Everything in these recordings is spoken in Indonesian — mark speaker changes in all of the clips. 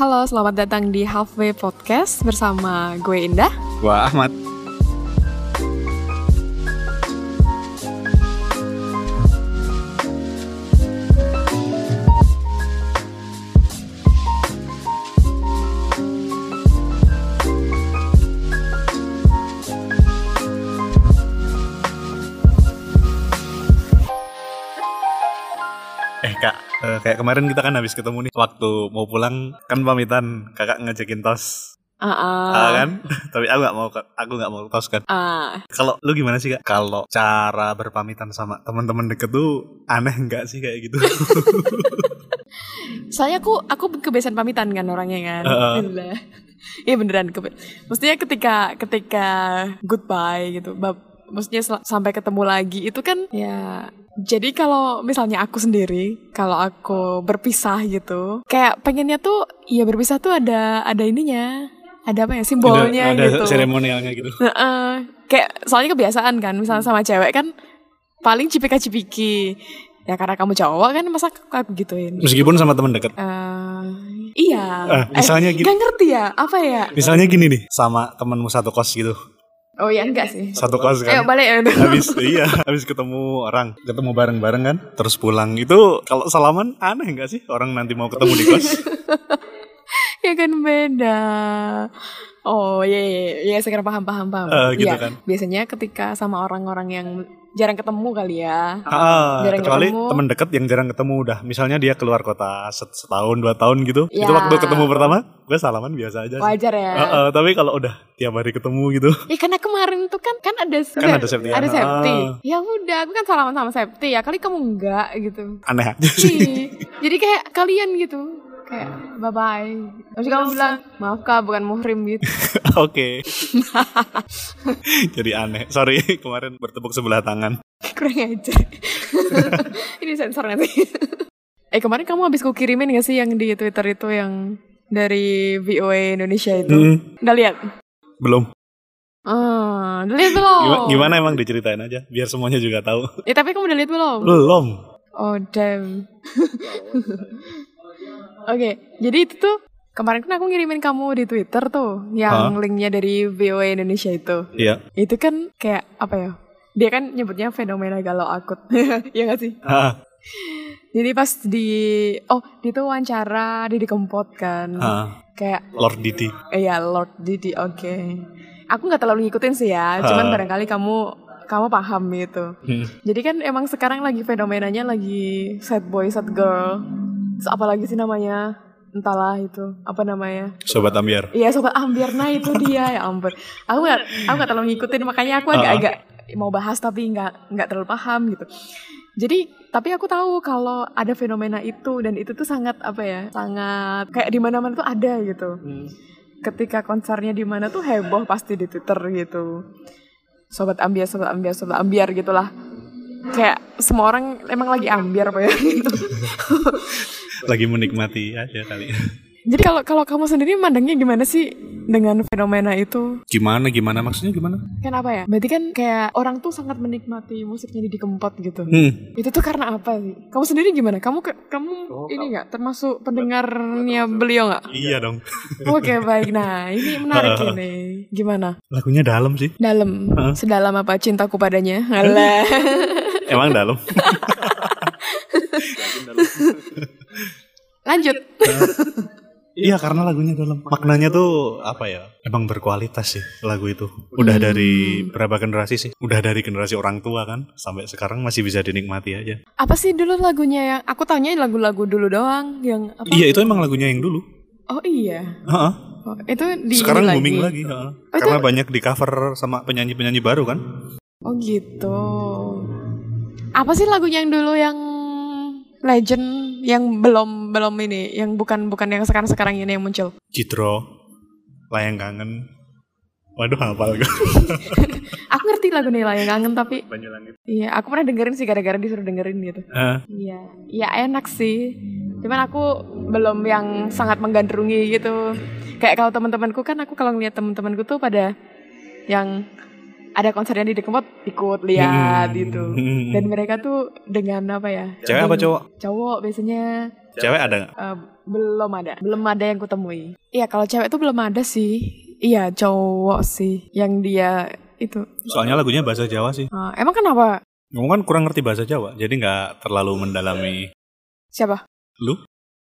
Speaker 1: Halo, selamat datang di Halfway Podcast bersama gue Indah.
Speaker 2: Wah Ahmad. Kayak kemarin kita kan habis ketemu nih Waktu mau pulang kan pamitan kakak ngajakin tos
Speaker 1: Ah, ah.
Speaker 2: Ah, kan? Tapi aku nggak mau aku nggak mau tos kan.
Speaker 1: Ah,
Speaker 2: Kalau lu gimana sih kak? Kalau cara berpamitan sama teman-teman deket tuh aneh nggak sih kayak gitu?
Speaker 1: soalnya aku aku kebiasaan pamitan kan orangnya kan. Gila. Iya beneran. Kebe- Maksudnya ketika ketika goodbye gitu, bab maksudnya sampai ketemu lagi itu kan ya jadi kalau misalnya aku sendiri kalau aku berpisah gitu kayak pengennya tuh ya berpisah tuh ada ada ininya ada apa ya simbolnya
Speaker 2: ada
Speaker 1: gitu
Speaker 2: seremonialnya gitu.
Speaker 1: Heeh. kayak soalnya kebiasaan kan misalnya sama cewek kan paling cipika cipiki ya karena kamu cowok kan masa aku gituin
Speaker 2: Meskipun sama teman deket.
Speaker 1: Eh, iya
Speaker 2: Eh, misalnya gini.
Speaker 1: gak ngerti ya apa ya
Speaker 2: Misalnya gini nih, sama temanmu satu kos gitu.
Speaker 1: Oh ya enggak sih.
Speaker 2: Satu
Speaker 1: ayo
Speaker 2: kan.
Speaker 1: balik ya
Speaker 2: habis iya habis ketemu orang. Ketemu bareng-bareng kan? Terus pulang. Itu kalau salaman aneh nggak sih? Orang nanti mau ketemu di kos
Speaker 1: ya kan beda. Oh iya iya. Iya sekarang paham paham paham.
Speaker 2: Eh, gitu
Speaker 1: Iya,
Speaker 2: kan.
Speaker 1: biasanya ketika sama orang-orang yang jarang ketemu kali ya
Speaker 2: Ah,
Speaker 1: Jarang
Speaker 2: kecuali
Speaker 1: ketemu.
Speaker 2: teman dekat yang jarang ketemu udah misalnya dia keluar kota set- setahun dua tahun gitu
Speaker 1: Ya.
Speaker 2: itu waktu ketemu pertama gue salaman biasa aja sih
Speaker 1: wajar ya
Speaker 2: Ah, ah, tapi kalau udah tiap hari ketemu gitu
Speaker 1: Ya karena kemarin tuh kan kan ada
Speaker 2: Kan ada Septi,
Speaker 1: ada
Speaker 2: ah.
Speaker 1: Septi. Ya udah, aku kan salaman sama Septi ya. Kali kamu enggak gitu.
Speaker 2: aneh aja sih
Speaker 1: Ih, Jadi kayak kalian gitu. Kayak bye bye. Terus kamu bilang maaf kak bukan muhrim gitu.
Speaker 2: oke jadi aneh sorry kemarin bertepuk sebelah tangan
Speaker 1: Kurang aja. Ini sensor nanti. eh kemarin kamu habis ku kirimin gak sih yang di Twitter itu yang dari VOA Indonesia itu?
Speaker 2: Hmm,
Speaker 1: Udah lihat?
Speaker 2: belum
Speaker 1: Ah, udah lihat belum?
Speaker 2: gimana, gimana emang diceritain aja biar semuanya juga tahu
Speaker 1: Eh tapi kamu udah lihat belum?
Speaker 2: belum
Speaker 1: Oh damn. Oke, jadi itu tuh kemarin kan aku ngirimin kamu di Twitter tuh yang linknya dari VOA Indonesia itu.
Speaker 2: iya
Speaker 1: Itu kan kayak apa ya? Dia kan nyebutnya fenomena galau akut. ya gak sih?
Speaker 2: ah,
Speaker 1: Jadi pas di oh di itu wawancara di Kempot kan.
Speaker 2: ah,
Speaker 1: Kayak
Speaker 2: Lord Didi
Speaker 1: eh, ya Lord Didi oke. Aku nggak terlalu ngikutin sih ya, cuman
Speaker 2: Ah.
Speaker 1: barangkali kamu kamu paham gitu.
Speaker 2: Hmm.
Speaker 1: Jadi kan emang sekarang lagi fenomenanya lagi sad boy, sad girl. Terus apa lagi sih namanya? Entahlah itu. Apa namanya?
Speaker 2: Sobat Ambiar
Speaker 1: Iya sobat ambiar nah itu dia ya ampun. Aku gak, aku gak terlalu ngikutin makanya aku agak-agak mau bahas tapi nggak nggak terlalu paham gitu. Jadi tapi aku tahu kalau ada fenomena itu dan itu tuh sangat apa ya? Sangat kayak di mana-mana tuh ada gitu. Ketika konsernya di mana tuh heboh pasti di Twitter gitu. Sobat ambiar, sobat ambiar, sobat ambiar gitulah. Kayak semua orang emang lagi ambiar apa ya gitu.
Speaker 2: lagi menikmati aja kali
Speaker 1: Jadi kalau kalau kamu sendiri mandangnya gimana sih dengan fenomena itu?
Speaker 2: gimana gimana maksudnya gimana
Speaker 1: Kenapa ya? Berarti kan kayak orang tuh sangat menikmati musiknya di Kempot gitu.
Speaker 2: hmm.
Speaker 1: Itu tuh karena apa sih? Kamu sendiri gimana? Kamu ke- kamu ini nggak termasuk pendengarnya beliau nggak?
Speaker 2: iya dong
Speaker 1: Oke baik. Nah ini menarik ini. Gimana?
Speaker 2: lagunya dalam sih
Speaker 1: Dalam,
Speaker 2: Heeh.
Speaker 1: sedalam apa cintaku padanya? Alah.
Speaker 2: emang dalam
Speaker 1: Lanjut.
Speaker 2: iya karena lagunya dalam maknanya tuh apa ya emang berkualitas sih lagu itu udah
Speaker 1: Hmm.
Speaker 2: dari berapa generasi sih udah dari generasi orang tua kan sampai sekarang masih bisa dinikmati aja
Speaker 1: Apa sih dulu lagunya yang aku taunya lagu-lagu dulu doang yang apa?
Speaker 2: iya itu emang lagunya yang dulu
Speaker 1: Oh iya.
Speaker 2: Heeh.
Speaker 1: Oh, itu di
Speaker 2: sekarang
Speaker 1: lagi.
Speaker 2: booming lagi.
Speaker 1: Oh, itu-
Speaker 2: karena banyak di cover sama penyanyi-penyanyi baru kan
Speaker 1: Oh gitu. Apa sih lagunya yang dulu yang legend yang belum belum ini, yang bukan bukan yang sekarang sekarang ini yang muncul?
Speaker 2: Citro layang kangen waduh hafal gue
Speaker 1: Aku ngerti lagu nih lah yang kangen tapi iya aku pernah dengerin sih gara-gara disuruh dengerin gitu.
Speaker 2: Eh,
Speaker 1: Iya, iya enak sih. Cuman aku belum yang sangat menggandrungi gitu. Kayak kalau teman-temanku kan aku kalau ngeliat teman-temanku tuh pada yang ada konsernya di Dekempot ikut lihat
Speaker 2: Hmm.
Speaker 1: gitu. Dan mereka tuh dengan apa ya?
Speaker 2: Cewek apa cowok?
Speaker 1: Cowok biasanya
Speaker 2: Cewek ada nggak?
Speaker 1: eh, belum ada belum ada yang kutemui iya kalau cewek tuh belum ada sih iya cowok sih yang dia itu
Speaker 2: Soalnya lagunya bahasa Jawa sih.
Speaker 1: Ah, emang kenapa
Speaker 2: Kamu kan kurang ngerti bahasa Jawa, jadi nggak terlalu mendalami.
Speaker 1: siapa
Speaker 2: Lu?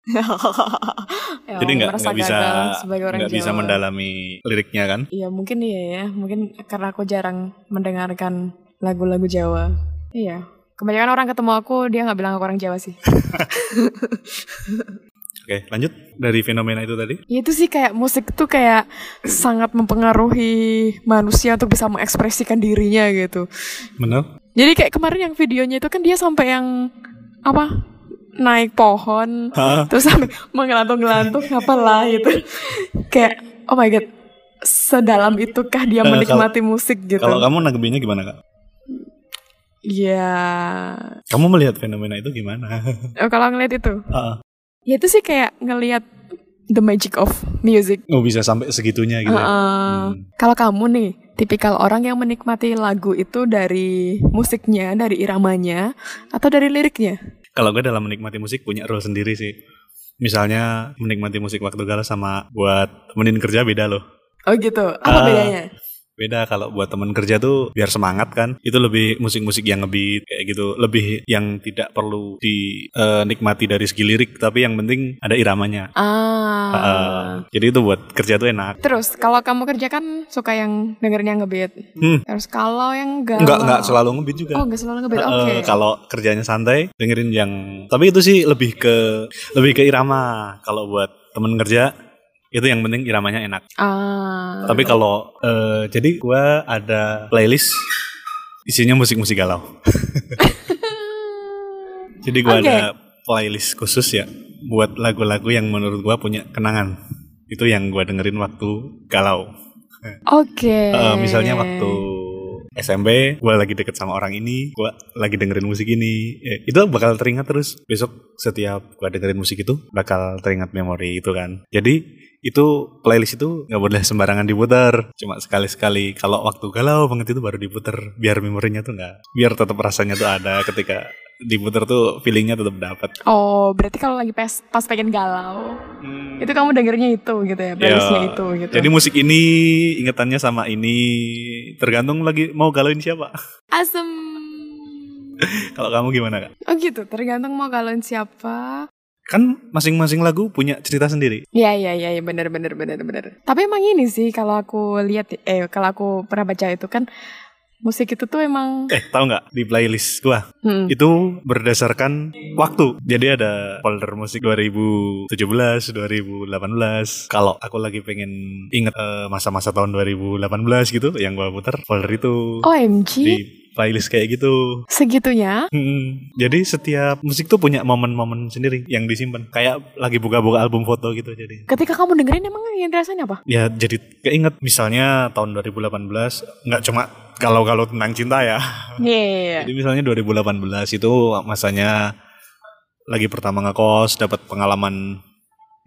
Speaker 1: Ya,
Speaker 2: jadi nggak nggak bisa nggak bisa mendalami liriknya kan?
Speaker 1: Iya mungkin iya ya, mungkin karena aku jarang mendengarkan lagu-lagu Jawa. Iya, kebanyakan orang ketemu aku dia nggak bilang aku orang Jawa sih.
Speaker 2: Oke, lanjut dari fenomena itu tadi.
Speaker 1: Ya itu sih kayak musik tuh kayak sangat mempengaruhi manusia untuk bisa mengekspresikan dirinya gitu.
Speaker 2: Bener?
Speaker 1: Jadi kayak kemarin yang videonya itu kan dia sampai yang apa naik pohon
Speaker 2: Hah?
Speaker 1: terus sampai mengelantung-ngelantung apalah gitu. Kayak oh my god sedalam itukah dia
Speaker 2: kalau-
Speaker 1: menikmati musik gitu.
Speaker 2: Kalau kamu nanggepinnya gimana kak?
Speaker 1: Iya.
Speaker 2: Kamu melihat fenomena itu gimana?
Speaker 1: Oh, kalau ngeliat itu,
Speaker 2: Ah,
Speaker 1: ya itu sih kayak ngeliat the magic of music.
Speaker 2: oh bisa sampai segitunya gitu. ya?
Speaker 1: Heeh.
Speaker 2: Hmm.
Speaker 1: Kalau kamu nih, tipikal orang yang menikmati lagu itu dari musiknya, dari iramanya, atau dari liriknya?
Speaker 2: Kalau gue dalam menikmati musik punya role sendiri sih. Misalnya menikmati musik waktu galau sama buat temenin kerja beda loh.
Speaker 1: Oh gitu. Apa
Speaker 2: Ah.
Speaker 1: bedanya?
Speaker 2: Beda kalau buat temen kerja tuh biar semangat kan. Itu lebih musik-musik yang ngebeat kayak gitu. Lebih yang tidak perlu dinikmati dari segi lirik tapi yang penting ada iramanya.
Speaker 1: Ah.
Speaker 2: Heeh. jadi itu buat kerja tuh enak.
Speaker 1: Terus kalau kamu kerja kan suka yang dengerin yang ngebeat.
Speaker 2: Hmm.
Speaker 1: Terus kalau yang galau.
Speaker 2: Enggak enggak selalu ngebeat juga.
Speaker 1: Oh, enggak selalu ngebeat.
Speaker 2: Eh,
Speaker 1: Oke.
Speaker 2: kalau kerjanya santai dengerin yang tapi itu sih lebih ke lebih ke irama kalau buat temen kerja itu yang penting iramanya enak
Speaker 1: Ah.
Speaker 2: tapi kalau eh, jadi gua ada playlist isinya musik-musik galau jadi gua
Speaker 1: Oke.
Speaker 2: ada playlist khusus ya buat lagu-lagu yang menurut gua punya kenangan itu yang gua dengerin waktu galau
Speaker 1: Oke.
Speaker 2: Eh, misalnya waktu SMP, gue lagi deket sama orang ini, gue lagi dengerin musik ini, eh, itu bakal teringat terus. Besok setiap gue dengerin musik itu bakal teringat memori itu kan. Jadi itu playlist itu nggak boleh sembarangan diputar, cuma sekali-sekali. Kalau waktu galau banget itu baru diputar, biar memorinya tuh nggak, biar tetap rasanya tuh ada ketika diputar tuh feelingnya tetap dapat.
Speaker 1: Oh, berarti kalau lagi pas, pas pengen galau, itu kamu dengernya itu gitu ya, playlistnya
Speaker 2: Ya,
Speaker 1: itu gitu.
Speaker 2: Jadi musik ini ingetannya sama ini tergantung lagi mau galauin siapa.
Speaker 1: Asem.
Speaker 2: Kalau kamu gimana kak?
Speaker 1: Oh gitu, tergantung mau galauin siapa.
Speaker 2: Kan masing-masing lagu punya cerita sendiri.
Speaker 1: Iya iya iya ya, benar benar benar benar. Tapi emang ini sih kalau aku lihat eh kalau aku pernah baca itu kan musik itu tuh emang
Speaker 2: Eh, tahu nggak di playlist gua
Speaker 1: hmm,
Speaker 2: itu berdasarkan waktu. Jadi ada folder musik 2017, 2018. Kalau aku lagi pengen inget eh, masa-masa tahun 2018 gitu, yang gua putar folder itu
Speaker 1: OMG
Speaker 2: di playlist kayak gitu.
Speaker 1: segitunya.
Speaker 2: Hmm, jadi setiap musik tuh punya momen-momen sendiri yang disimpan. Kayak lagi buka-buka album foto gitu jadi.
Speaker 1: Ketika kamu dengerin emang yang rasanya apa?
Speaker 2: Ya jadi keinget misalnya tahun 2018 nggak cuma kalau-kalau tentang cinta ya.
Speaker 1: Iya.
Speaker 2: Jadi misalnya 2018 itu masanya lagi pertama ngekos, dapat pengalaman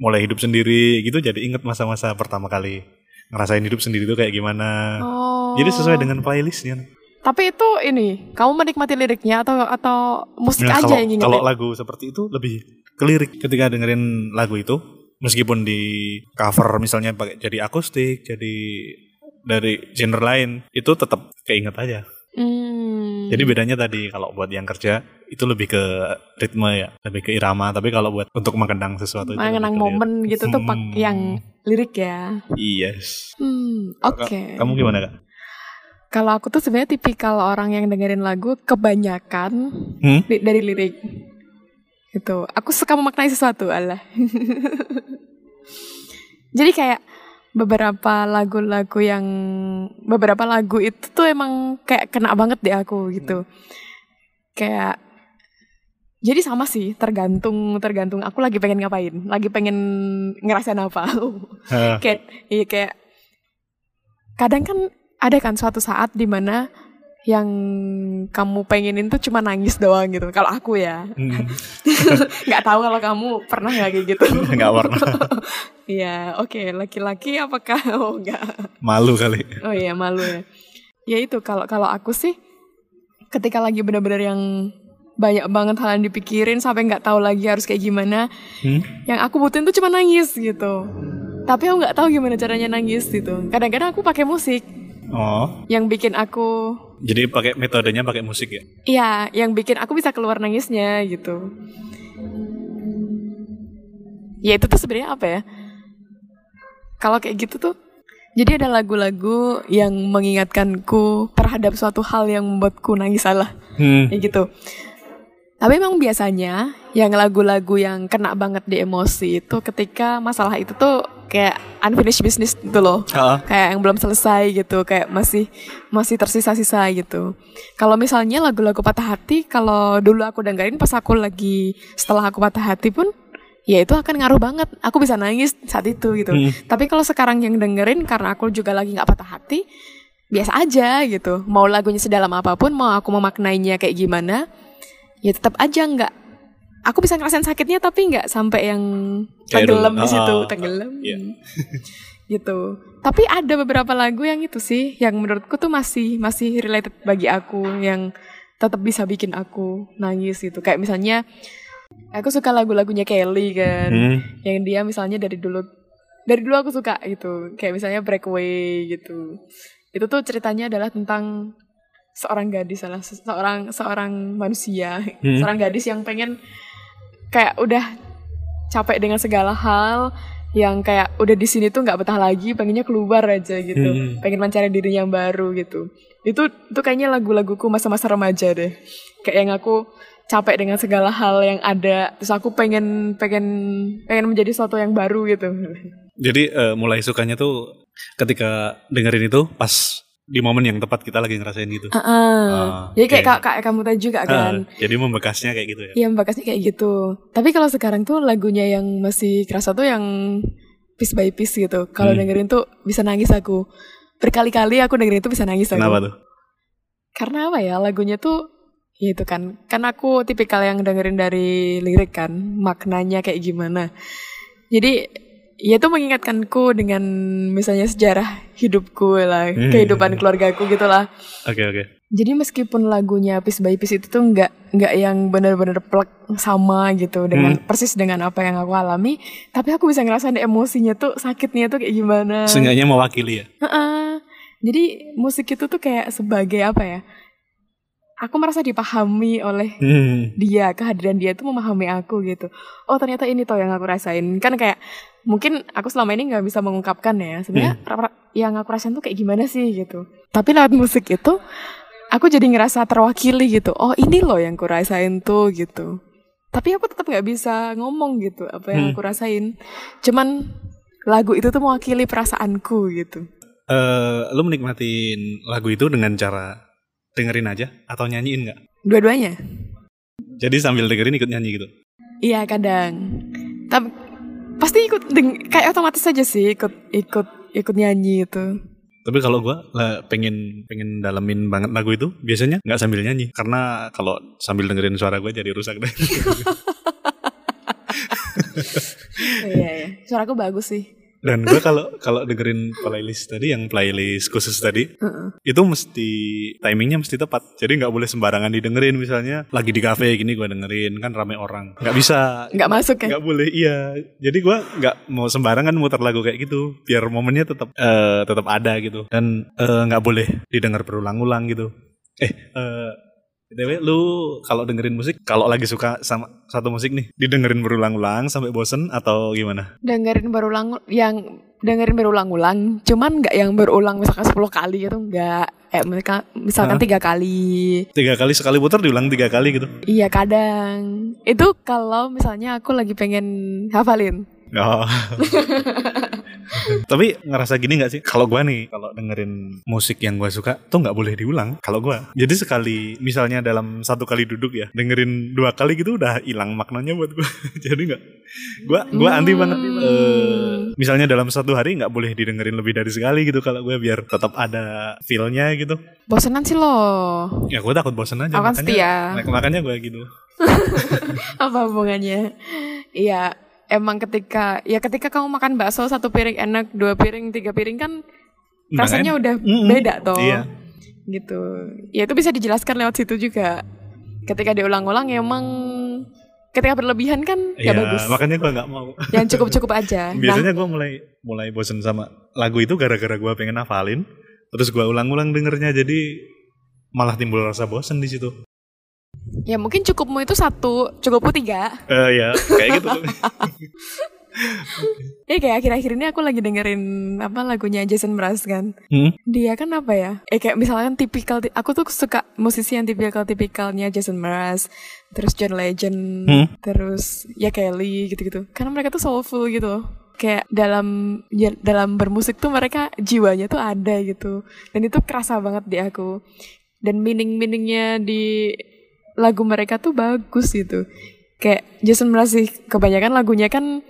Speaker 2: mulai hidup sendiri gitu jadi inget masa-masa pertama kali ngerasain hidup sendiri itu kayak gimana.
Speaker 1: Oh.
Speaker 2: Jadi sesuai dengan playlistnya.
Speaker 1: Tapi itu ini, kamu menikmati liriknya atau atau musik
Speaker 2: Nah,
Speaker 1: aja
Speaker 2: kalau,
Speaker 1: yang ingetin?
Speaker 2: kalau lagu seperti itu lebih ke lirik ketika dengerin lagu itu meskipun di cover misalnya pakai jadi akustik, jadi dari genre lain itu tetap keinget aja.
Speaker 1: Hmm.
Speaker 2: Jadi bedanya tadi kalau buat yang kerja itu lebih ke ritme ya, lebih ke irama. Tapi kalau buat untuk mengenang sesuatu itu
Speaker 1: mengenang momen gitu tuh pak
Speaker 2: Hmm.
Speaker 1: yang lirik ya.
Speaker 2: Yes.
Speaker 1: Hmm, oke.
Speaker 2: Kamu gimana kak?
Speaker 1: Kalau aku tuh sebenarnya tipikal orang yang dengerin lagu kebanyakan
Speaker 2: Hmm?
Speaker 1: li- dari lirik. Gitu. Aku suka memaknai sesuatu, Allah. Jadi kayak beberapa lagu-lagu yang beberapa lagu itu tuh emang kayak kena banget di aku gitu. Kayak jadi sama sih, tergantung tergantung aku lagi pengen ngapain, lagi pengen ngerasain apa. Kayak iya kayak kadang kan ada kan suatu saat di mana yang kamu pengenin tuh cuma nangis doang gitu kalau aku ya
Speaker 2: hmm,
Speaker 1: nggak tahu kalau kamu pernah nggak kayak gitu
Speaker 2: Nggak pernah.
Speaker 1: Iya oke laki-laki apakah oh enggak
Speaker 2: Malu kali.
Speaker 1: oh iya malu ya ya itu kalau kalau aku sih ketika lagi benar-benar yang banyak banget hal yang dipikirin sampai nggak tahu lagi harus kayak gimana.
Speaker 2: Hmm?
Speaker 1: Yang aku butuhin tuh cuma nangis gitu. Tapi aku nggak tahu gimana caranya nangis gitu. Kadang-kadang aku pakai musik
Speaker 2: Oh,
Speaker 1: yang bikin aku
Speaker 2: jadi pakai metodenya pakai musik ya?
Speaker 1: Iya, yang bikin aku bisa keluar nangisnya gitu. Ya itu tuh sebenarnya apa ya? Kalau kayak gitu tuh, jadi ada lagu-lagu yang mengingatkanku terhadap suatu hal yang membuatku nangis salah,
Speaker 2: Hmm.
Speaker 1: kayak gitu. Tapi memang biasanya yang lagu-lagu yang kena banget di emosi itu ketika masalah itu tuh kayak unfinished business gitu loh.
Speaker 2: Ah,
Speaker 1: kayak yang belum selesai gitu kayak masih masih tersisa-sisa gitu. Kalau misalnya lagu-lagu patah hati kalau dulu aku dengerin pas aku lagi setelah aku patah hati pun ya itu akan ngaruh banget. Aku bisa nangis saat itu gitu.
Speaker 2: Hmm.
Speaker 1: tapi kalau sekarang yang dengerin karena aku juga lagi nggak patah hati biasa aja gitu. Mau lagunya sedalam apa pun mau aku memaknainya kayak gimana ya tetap aja nggak aku bisa ngerasain sakitnya tapi nggak sampai yang tenggelam di situ
Speaker 2: Ah,
Speaker 1: tenggelam.
Speaker 2: iya.
Speaker 1: gitu. Tapi ada beberapa lagu yang itu sih yang menurutku tuh masih masih related bagi aku yang tetap bisa bikin aku nangis gitu. Kayak misalnya aku suka lagu-lagunya Kelly kan.
Speaker 2: Hmm.
Speaker 1: yang dia misalnya dari dulu dari dulu aku suka gitu. Kayak misalnya Breakaway gitu. Itu tuh ceritanya adalah tentang seorang gadis salah seorang seorang manusia.
Speaker 2: Hmm.
Speaker 1: seorang gadis yang pengen kayak udah capek dengan segala hal yang kayak udah di sini tuh nggak betah lagi pengennya keluar aja gitu.
Speaker 2: Hmm.
Speaker 1: pengen mencari diri yang baru gitu. Itu itu kayaknya lagu-laguku masa-masa remaja deh. Kayak yang aku capek dengan segala hal yang ada terus aku pengen pengen pengen menjadi sesuatu yang baru gitu.
Speaker 2: Jadi eh, mulai sukanya tuh ketika dengerin itu pas di momen yang tepat kita lagi ngerasain gitu.
Speaker 1: Ah,
Speaker 2: Ah,
Speaker 1: jadi kayak kak, kayak kamu tadi juga kan
Speaker 2: Ah, jadi membekasnya kayak gitu ya.
Speaker 1: Iya bakasnya kayak gitu. Tapi kalau sekarang tuh lagunya yang masih kerasa tuh yang piece by piece gitu. Kalau
Speaker 2: Hmm.
Speaker 1: dengerin tuh bisa nangis aku. Berkali-kali aku dengerin itu bisa nangis aku.
Speaker 2: Kenapa tuh?
Speaker 1: Karena apa ya lagunya tuh ya itu kan. Kan aku tipikal yang dengerin dari lirik kan. Maknanya kayak gimana. Jadi ya itu mengingatkanku dengan misalnya sejarah hidupku lah.
Speaker 2: Hmm.
Speaker 1: Kehidupan keluargaku gitu lah.
Speaker 2: Oke oke.
Speaker 1: Jadi meskipun lagunya piece by piece itu tuh nggak nggak yang benar-benar plek sama gitu dengan persis dengan apa yang aku alami, tapi aku bisa ngerasain emosinya tuh sakitnya tuh kayak gimana.
Speaker 2: Seenggaknya mewakili ya.
Speaker 1: Heeh. Jadi musik itu tuh kayak sebagai apa ya? Aku merasa dipahami oleh
Speaker 2: Hmm.
Speaker 1: dia, kehadiran dia tuh memahami aku gitu. Oh ternyata ini toh yang aku rasain. Kan kayak mungkin aku selama ini nggak bisa mengungkapkan ya. Sebenarnya ra- yang aku rasain tuh kayak gimana sih gitu. Tapi lewat musik itu aku jadi ngerasa terwakili gitu. Oh ini loh yang aku rasain tuh gitu. Tapi aku tetap nggak bisa ngomong gitu apa yang
Speaker 2: Hmm.
Speaker 1: aku rasain. Cuman lagu itu tuh mewakili perasaanku gitu.
Speaker 2: Eh, lu menikmatin lagu itu dengan cara dengerin aja atau nyanyiin nggak?
Speaker 1: Dua-duanya.
Speaker 2: Jadi sambil dengerin ikut nyanyi gitu.
Speaker 1: Iya kadang. Tapi pasti ikut deng- kayak otomatis aja sih ikut ikut ikut nyanyi itu.
Speaker 2: Tapi kalau gua lah, pengen pengen dalemin banget lagu itu, biasanya nggak sambil nyanyi karena kalau sambil dengerin suara gue jadi rusak deh.
Speaker 1: iya ya. Suaraku bagus sih.
Speaker 2: Dan gue kalau kalau dengerin playlist tadi yang playlist khusus tadi
Speaker 1: Heeh.
Speaker 2: itu mesti timingnya mesti tepat. Jadi nggak boleh sembarangan didengerin misalnya lagi di kafe gini gue dengerin kan rame orang. Nggak bisa.
Speaker 1: Nggak masuk ya?
Speaker 2: Nggak boleh iya. Jadi gue nggak mau sembarangan muter lagu kayak gitu. Biar momennya tetap eh, tetap ada gitu. Dan eh, nggak boleh didengar berulang-ulang gitu. Eh eh BTW lu kalau dengerin musik kalau lagi suka sama satu musik nih didengerin berulang-ulang sampai bosen atau gimana?
Speaker 1: Dengerin berulang yang dengerin berulang-ulang, cuman nggak yang berulang misalkan 10 kali gitu nggak. Eh mereka misalkan tiga kali.
Speaker 2: Tiga kali sekali putar diulang tiga kali gitu.
Speaker 1: Iya kadang. Itu kalau misalnya aku lagi pengen hafalin.
Speaker 2: Oh. Tapi ngerasa gini gak sih? Kalau gua nih, kalau dengerin musik yang gua suka tuh nggak boleh diulang. Kalau gua, jadi sekali, misalnya dalam satu kali duduk ya, dengerin dua kali gitu udah hilang maknanya buat gua. jadi nggak, gua gua anti banget.
Speaker 1: Hmm.
Speaker 2: Eh, misalnya dalam satu hari nggak boleh didengerin lebih dari sekali gitu. Kalau gua biar tetap ada feelnya gitu.
Speaker 1: Bosenan sih loh.
Speaker 2: Ya gua takut bosen aja.
Speaker 1: Akan setia.
Speaker 2: mak- makanya gua gitu.
Speaker 1: Apa hubungannya? Iya, emang ketika ya ketika kamu makan bakso satu piring enak, dua piring, tiga piring kan
Speaker 2: Nah,
Speaker 1: rasanya udah beda toh.
Speaker 2: Iya.
Speaker 1: Gitu. Ya itu bisa dijelaskan lewat situ juga. ketika diulang-ulang emang ketika berlebihan kan gak bagus.
Speaker 2: makanya gue nggak mau.
Speaker 1: Yang cukup-cukup aja. Nah,
Speaker 2: Biasanya gue mulai mulai bosen sama lagu itu gara-gara gue pengen hafalin, terus gue ulang-ulang dengernya jadi malah timbul rasa bosen di situ.
Speaker 1: Ya mungkin cukupmu itu satu, cukupmu tiga.
Speaker 2: Eh ya, kayak gitu.
Speaker 1: Ya kayak akhir-akhir ini aku lagi dengerin apa lagunya Jason Mraz kan.
Speaker 2: Hmm?
Speaker 1: Dia kan apa ya? Eh kayak misalkan tipikal, aku tuh suka musisi yang tipikal-tipikalnya Jason Mraz, terus John Legend,
Speaker 2: Hmm?
Speaker 1: terus ya Kelly gitu-gitu. Karena mereka tuh soulful gitu. Kayak dalam ya, dalam bermusik tuh mereka jiwanya tuh ada gitu. Dan itu kerasa banget di aku. Dan meaning-meaningnya di lagu mereka tuh bagus gitu. Kayak Jason Mraz sih kebanyakan lagunya kan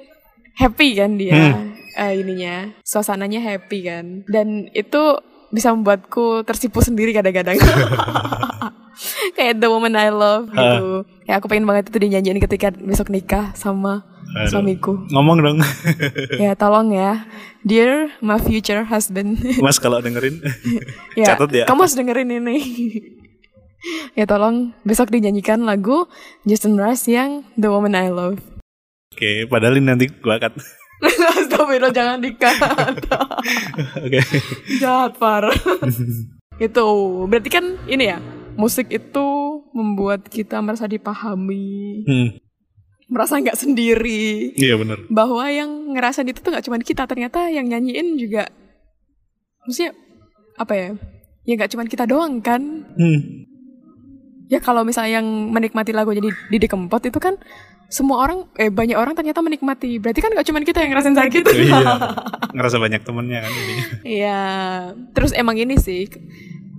Speaker 1: happy kan dia eh, ininya suasananya happy kan. Dan itu bisa membuatku tersipu sendiri kadang-kadang. Kayak the woman I love gitu. Ya aku pengen banget itu dinyanyiin ketika besok nikah sama
Speaker 2: Aduh.
Speaker 1: suamiku.
Speaker 2: Ngomong dong,
Speaker 1: ya tolong ya. Dear my future husband.
Speaker 2: Mas kalau dengerin.
Speaker 1: ya
Speaker 2: Catat ya.
Speaker 1: kamu harus dengerin ini ya tolong besok dinyanyikan lagu Jason Mraz yang the woman I love
Speaker 2: Oke, padahal ini nanti gue akan.
Speaker 1: Astagfirullah jangan dikat
Speaker 2: Oke.
Speaker 1: Jahat parah Itu Berarti kan ini ya Musik itu membuat kita merasa dipahami
Speaker 2: Hmm,
Speaker 1: Merasa nggak sendiri
Speaker 2: Iya bener.
Speaker 1: Bahwa yang ngerasain itu tuh nggak cuma kita Ternyata yang nyanyiin juga Maksudnya Apa ya Ya nggak cuma kita doang kan
Speaker 2: Hmm.
Speaker 1: Ya kalau misalnya yang menikmati lagunya di Didi Kempot itu kan semua orang eh banyak orang ternyata menikmati. Berarti kan gak cuma kita yang ngerasain sakit.
Speaker 2: Iya. Ngerasa banyak temennya kan ini.
Speaker 1: Iya. Terus emang ini sih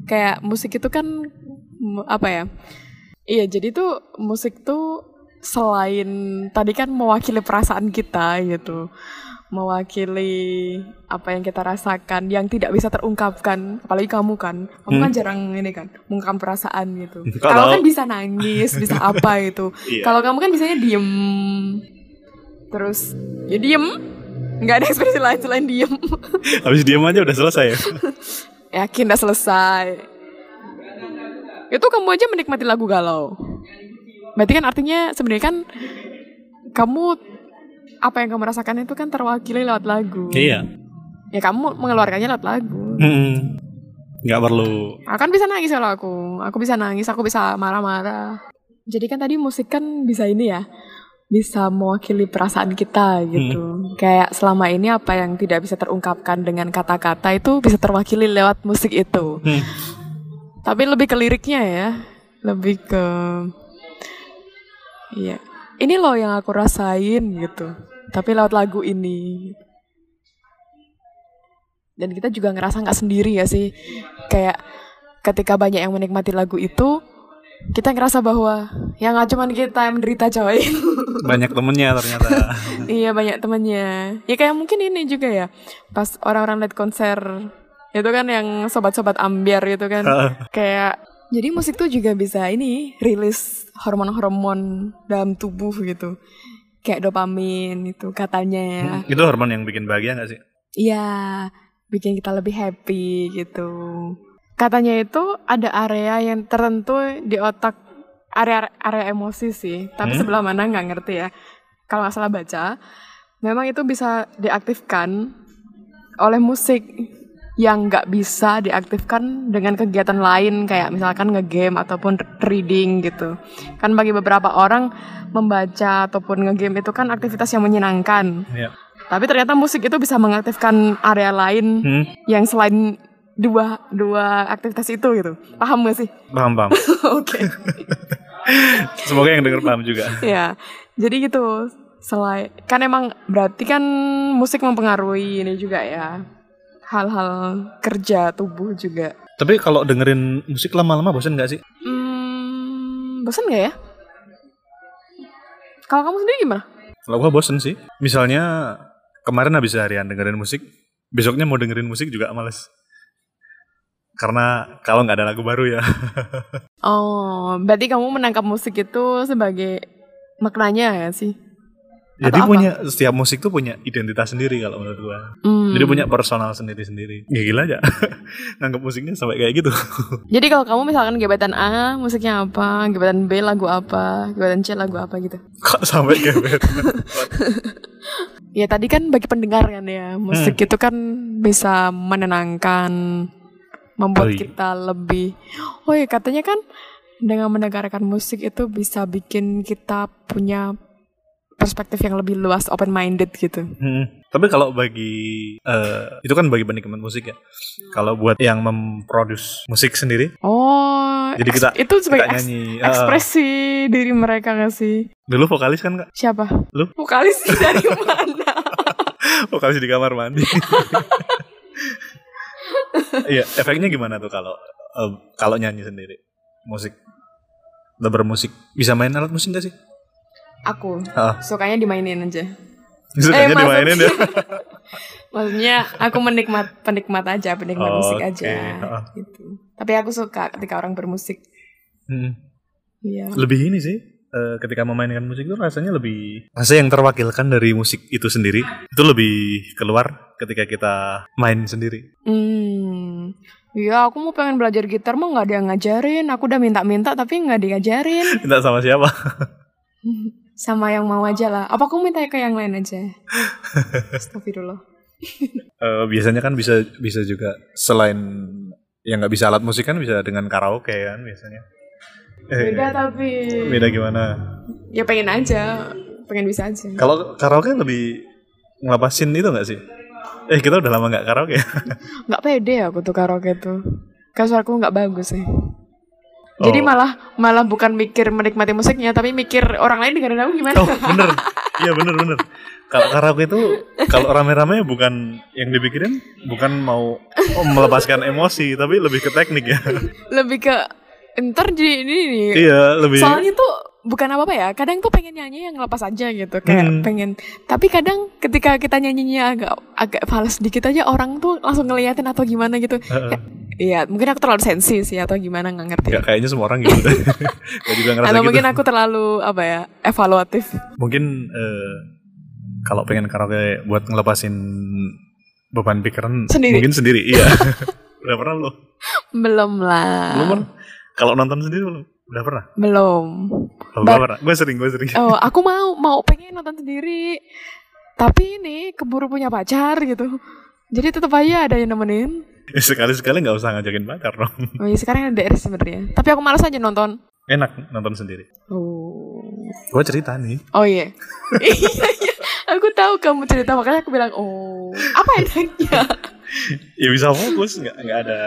Speaker 1: kayak musik itu kan apa ya? Iya, jadi tuh musik tuh selain tadi kan mewakili perasaan kita gitu. Mewakili apa yang kita rasakan yang tidak bisa terungkapkan, apalagi kamu kan. Kamu kan jarang ini kan mengungkapkan perasaan gitu.
Speaker 2: Kalau-
Speaker 1: kan bisa nangis, bisa apa gitu.
Speaker 2: Iya.
Speaker 1: Kalau kamu kan bisanya diem. Terus ya diem. Nggak ada ekspresi lain selain diem.
Speaker 2: Habis diam aja udah selesai ya.
Speaker 1: Yakin udah selesai. Itu kamu aja menikmati lagu galau. Berarti kan artinya sebenarnya kan kamu apa yang kamu rasakan itu kan terwakili lewat lagu.
Speaker 2: Iya.
Speaker 1: Ya kamu mengeluarkannya lewat lagu.
Speaker 2: Hmm. Nggak perlu.
Speaker 1: Aku kan bisa nangis kalau aku. Aku bisa nangis, aku bisa marah-marah. Jadi kan tadi musik kan bisa ini ya. Bisa mewakili perasaan kita gitu. Kayak selama ini apa yang tidak bisa terungkapkan dengan kata-kata itu bisa terwakili lewat musik itu.
Speaker 2: Hmm.
Speaker 1: Tapi lebih ke liriknya ya. Lebih ke Iya. Ini loh yang aku rasain gitu. Tapi lewat lagu ini. Dan kita juga ngerasa nggak sendiri ya sih. Kayak ketika banyak yang menikmati lagu itu, kita ngerasa bahwa yang nggak cuma kita yang menderita coy.
Speaker 2: Banyak temennya ternyata.
Speaker 1: iya banyak temennya. Ya kayak mungkin ini juga ya. Pas orang-orang lihat konser itu kan yang sobat-sobat ambiar gitu kan. kayak jadi musik tuh juga bisa ini rilis hormon-hormon dalam tubuh gitu. Kayak dopamin itu katanya ya.
Speaker 2: itu hormon yang bikin bahagia gak sih?
Speaker 1: Iya, bikin kita lebih happy gitu. Katanya itu ada area yang tertentu di otak area area emosi sih, tapi
Speaker 2: Hmm?
Speaker 1: sebelah mana nggak ngerti ya. Kalau nggak salah baca, memang itu bisa diaktifkan oleh musik yang nggak bisa diaktifkan dengan kegiatan lain kayak misalkan ngegame ataupun reading gitu. Kan bagi beberapa orang membaca ataupun ngegame itu kan aktivitas yang menyenangkan.
Speaker 2: Iya.
Speaker 1: Tapi ternyata musik itu bisa mengaktifkan area lain
Speaker 2: Hmm.
Speaker 1: yang selain dua dua aktivitas itu gitu. Paham gak sih?
Speaker 2: Paham paham.
Speaker 1: Oke.
Speaker 2: Semoga yang denger paham juga.
Speaker 1: ya. Jadi gitu. Selain kan emang berarti kan musik mempengaruhi ini juga ya. Hal-hal kerja tubuh juga.
Speaker 2: Tapi kalau dengerin musik lama-lama bosan gak sih?
Speaker 1: Hmm, bosan gak ya? Kalau kamu sendiri gimana?
Speaker 2: Kalau gua bosen sih. Misalnya kemarin habis seharian dengerin musik, besoknya mau dengerin musik juga males. Karena kalau nggak ada lagu baru ya.
Speaker 1: Oh, berarti kamu menangkap musik itu sebagai maknanya ya sih?
Speaker 2: Jadi
Speaker 1: Atau apa?
Speaker 2: punya setiap musik tuh punya identitas sendiri kalau menurut gua.
Speaker 1: Hmm.
Speaker 2: Jadi punya personal sendiri-sendiri. Ya gila aja. Nganggap musiknya sampai kayak gitu.
Speaker 1: Jadi kalau kamu misalkan gebetan A musiknya apa, gebetan B lagu apa, gebetan C lagu apa gitu.
Speaker 2: Kok sampai gebet?
Speaker 1: Ya tadi kan bagi pendengar kan ya, musik
Speaker 2: Hmm.
Speaker 1: itu kan bisa menenangkan, membuat
Speaker 2: Oh iya.
Speaker 1: kita lebih. Oh iya katanya kan dengan mendengarkan musik itu bisa bikin kita punya perspektif yang lebih luas, open minded gitu.
Speaker 2: Hmm. Tapi kalau bagi eh, itu kan bagi penikmat musik ya. Kalau buat yang memproduce musik sendiri,
Speaker 1: Oh,
Speaker 2: Jadi
Speaker 1: eks-
Speaker 2: kita-
Speaker 1: itu sebagai
Speaker 2: kita
Speaker 1: eks-
Speaker 2: nyanyi. eh,
Speaker 1: ekspresi diri mereka gak sih?
Speaker 2: dulu vokalis kan kak?
Speaker 1: Siapa?
Speaker 2: Lu?
Speaker 1: Vokalis dari mana?
Speaker 2: vokalis di kamar mandi. Iya, efeknya gimana tuh kalau eh, kalau nyanyi sendiri? Musik Udah bermusik bisa main alat musik gak sih?
Speaker 1: Aku
Speaker 2: Ah.
Speaker 1: sukanya dimainin aja.
Speaker 2: Sukanya
Speaker 1: Eh,
Speaker 2: dimainin ya.
Speaker 1: Maksudnya aku menikmat penikmat aja, penikmat
Speaker 2: Oh,
Speaker 1: musik aja gitu. Tapi aku suka ketika orang bermusik.
Speaker 2: Hmm.
Speaker 1: Iya.
Speaker 2: Lebih ini sih eh, ketika memainkan musik itu rasanya lebih rasa yang terwakilkan dari musik itu sendiri itu lebih keluar ketika kita main sendiri.
Speaker 1: Hmm. Iya, aku mau pengen belajar gitar mah nggak ada yang ngajarin. Aku udah minta-minta tapi nggak diajarin.
Speaker 2: Minta sama siapa?
Speaker 1: Sama yang mau aja lah. Apa aku minta ke yang lain aja? Astagfirullah.
Speaker 2: Eh, biasanya kan bisa bisa juga selain yang nggak bisa alat musik kan bisa dengan karaoke kan biasanya. Eh,
Speaker 1: Beda tapi.
Speaker 2: beda gimana?
Speaker 1: Ya pengen aja. Pengen bisa aja.
Speaker 2: Kalau karaoke lebih ngelepasin itu nggak sih? Eh kita udah lama nggak karaoke. ya?
Speaker 1: nggak pede aku tuh karaoke tuh kan suaraku nggak bagus sih jadi
Speaker 2: Oh.
Speaker 1: malah malah bukan mikir menikmati musiknya tapi mikir orang lain dengerin aku gimana
Speaker 2: Oh bener, iya bener bener. Kalau karaoke itu kalau rame-rame bukan yang dipikirin bukan mau oh, melepaskan emosi tapi lebih ke teknik ya.
Speaker 1: lebih ke ntar jadi ini nih
Speaker 2: iya lebih.
Speaker 1: soalnya tuh bukan apa apa ya kadang tuh pengen nyanyi yang lepas aja gitu kayak
Speaker 2: Hmm.
Speaker 1: pengen tapi kadang ketika kita nyanyinya agak agak fals dikit aja orang tuh langsung ngeliatin atau gimana gitu
Speaker 2: Heeh.
Speaker 1: Iya mungkin aku terlalu sensi sih atau gimana nggak ngerti
Speaker 2: Ya, kayaknya semua orang gitu. Gue juga ngerasa
Speaker 1: atau
Speaker 2: gitu.
Speaker 1: mungkin aku terlalu apa ya evaluatif
Speaker 2: Mungkin eh, kalau pengen karaoke buat ngelepasin beban pikiran
Speaker 1: Sendiri.
Speaker 2: mungkin sendiri. Iya. Udah pernah lo?
Speaker 1: belum lah
Speaker 2: Belum kan? Kalau nonton sendiri lo? Udah pernah?
Speaker 1: belum
Speaker 2: Oh, gak pernah. Gue sering, gue sering.
Speaker 1: Oh, aku mau mau pengen nonton sendiri. Tapi ini keburu punya pacar gitu. Jadi tetap aja ada yang nemenin.
Speaker 2: Sekali-sekali nggak usah ngajakin pacar dong.
Speaker 1: Oh iya sekarang ada DR sebenarnya. Tapi aku malas aja nonton.
Speaker 2: Enak nonton sendiri.
Speaker 1: Oh.
Speaker 2: Gue cerita nih.
Speaker 1: Oh iya. iya iya. Aku tahu kamu cerita makanya aku bilang oh apa enaknya?
Speaker 2: Ya bisa fokus, nggak nggak ada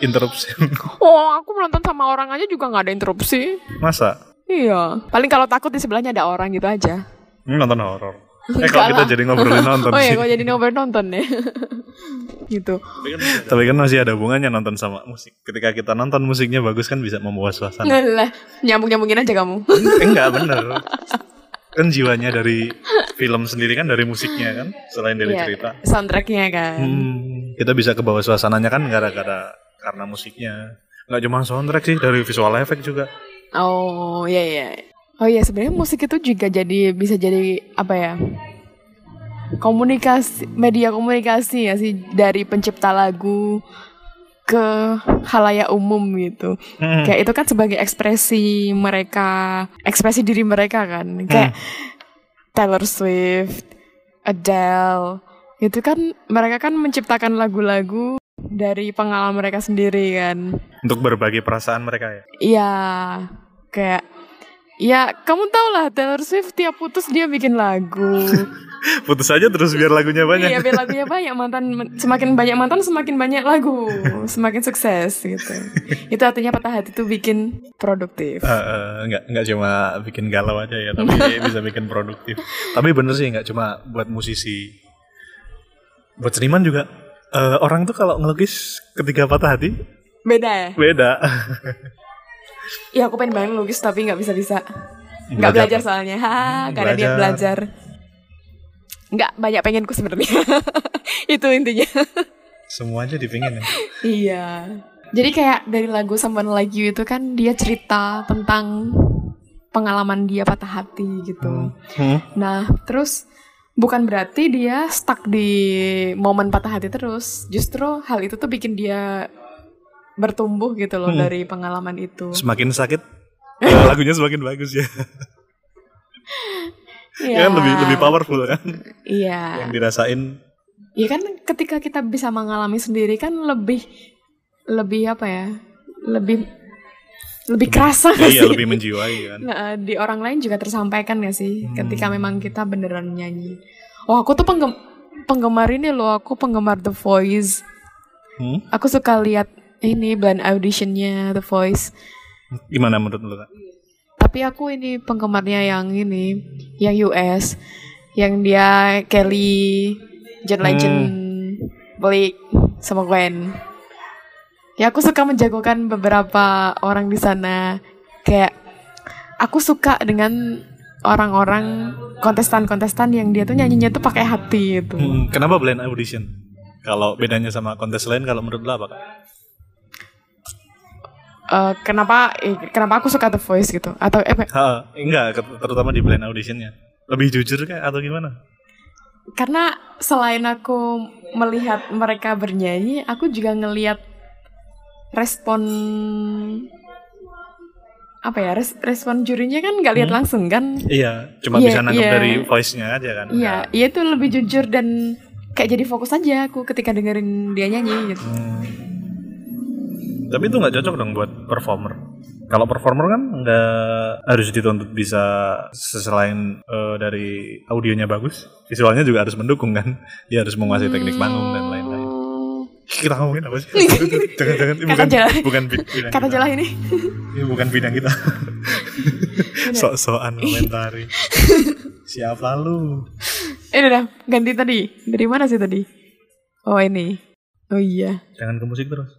Speaker 2: interupsi.
Speaker 1: Oh aku nonton sama orang aja juga nggak ada interupsi.
Speaker 2: Masa?
Speaker 1: Iya. Paling kalau takut di sebelahnya ada orang gitu aja.
Speaker 2: Hmm, nonton horor. Eh kalau kita jadi ngobrolin nonton
Speaker 1: Oh iya, kok jadi ngobrol nonton ya. gitu.
Speaker 2: Tapi kan masih ada hubungannya nonton sama musik. Ketika kita nonton musiknya bagus kan bisa membawa suasana.
Speaker 1: Lah, nyambung-nyambungin aja kamu.
Speaker 2: Enggak bener. Kan jiwanya dari film sendiri kan dari musiknya kan, selain dari
Speaker 1: Iya,
Speaker 2: cerita.
Speaker 1: Soundtracknya kan.
Speaker 2: Hmm, kita bisa ke bawah suasananya kan gara-gara karena musiknya. Nggak cuma soundtrack sih, dari visual effect juga.
Speaker 1: Oh iya iya. Oh iya sebenarnya musik itu juga jadi bisa jadi apa ya? Komunikasi media komunikasi ya sih dari pencipta lagu ke halayak umum gitu.
Speaker 2: Hmm.
Speaker 1: Kayak itu kan sebagai ekspresi mereka, ekspresi diri mereka kan. Kayak Taylor Swift, Adele, itu kan mereka kan menciptakan lagu-lagu dari pengalaman mereka sendiri kan.
Speaker 2: Untuk berbagi perasaan mereka ya.
Speaker 1: Iya, kayak ya kamu tau lah Taylor Swift tiap putus dia bikin lagu.
Speaker 2: Putus aja terus biar lagunya banyak.
Speaker 1: Iya, biar lagunya banyak mantan semakin banyak mantan semakin banyak lagu, semakin sukses gitu. Itu artinya patah hati tuh bikin produktif.
Speaker 2: Eh, eh, nggak nggak cuma bikin galau aja ya tapi bisa bikin produktif tapi bener sih nggak cuma buat musisi buat seniman juga Eh, orang tuh kalau ngelukis ketika patah hati
Speaker 1: Beda ya?
Speaker 2: beda
Speaker 1: Iya, aku pengen banget lukis tapi nggak bisa bisa. Nggak
Speaker 2: Belajar.
Speaker 1: belajar soalnya, ha, karena dia
Speaker 2: belajar.
Speaker 1: belajar. Nggak banyak pengenku sebenarnya. Itu intinya.
Speaker 2: semua aja dipingin ya
Speaker 1: Iya. Jadi kayak dari lagu Someone Like You itu kan dia cerita tentang pengalaman dia patah hati gitu.
Speaker 2: Hmm.
Speaker 1: Nah, terus bukan berarti dia stuck di momen patah hati terus. Justru hal itu tuh bikin dia bertumbuh gitu loh
Speaker 2: Hmm.
Speaker 1: dari pengalaman itu.
Speaker 2: Semakin sakit ya, lagunya semakin bagus ya. Ya kan lebih lebih powerful kan
Speaker 1: Iya.
Speaker 2: yang dirasain.
Speaker 1: Iya kan ketika kita bisa mengalami sendiri kan lebih lebih apa ya? Lebih lebih kerasa
Speaker 2: Ya, iya
Speaker 1: sih?
Speaker 2: lebih menjiwai kan.
Speaker 1: Nah, di orang lain juga tersampaikan gak sih
Speaker 2: Hmm.
Speaker 1: ketika memang kita beneran nyanyi. Oh, aku tuh penggem penggemar ini loh, aku penggemar The Voice.
Speaker 2: Hmm?
Speaker 1: Aku suka lihat ini blind auditionnya The Voice.
Speaker 2: Gimana menurut lu? Kak?
Speaker 1: Tapi aku ini penggemarnya yang ini, yang US, yang dia Kelly, John
Speaker 2: Hmm.
Speaker 1: Legend, Blake, sama Gwen. Ya aku suka menjagokan beberapa orang di sana. Kayak aku suka dengan orang-orang kontestan-kontestan yang dia tuh nyanyinya tuh pakai hati gitu.
Speaker 2: Hmm, kenapa blind audition? Kalau bedanya sama kontes lain kalau menurut lu apa kak?
Speaker 1: Eh, kenapa eh, kenapa aku suka The Voice gitu? Atau eh,
Speaker 2: Ha, enggak, terutama di blind auditionnya. Lebih jujur kayak atau gimana?
Speaker 1: karena selain aku melihat mereka bernyanyi, aku juga ngelihat respon apa ya res- respon jurinya kan nggak lihat
Speaker 2: Hmm.
Speaker 1: langsung kan
Speaker 2: Iya, cuma
Speaker 1: Iya,
Speaker 2: bisa nangkep
Speaker 1: iya.
Speaker 2: dari voice-nya aja kan.
Speaker 1: iya iya itu lebih jujur dan kayak jadi fokus aja aku ketika dengerin dia nyanyi gitu
Speaker 2: Hmm. Tapi itu nggak cocok dong buat performer. Kalau performer kan nggak harus dituntut bisa selain eh, dari audionya bagus, visualnya juga harus mendukung kan. Dia harus menguasai teknik panggung dan lain-lain. Kita ngomongin apa sih? Jangan-jangan ini
Speaker 1: Kata
Speaker 2: bukan
Speaker 1: jelas.
Speaker 2: bukan bi- bidang
Speaker 1: kata jelas ini
Speaker 2: Ini bukan bidang kita. Sok-sokan komentari. Siapa lu?
Speaker 1: eh udah ganti tadi dari mana sih tadi oh ini oh iya
Speaker 2: Jangan ke musik terus.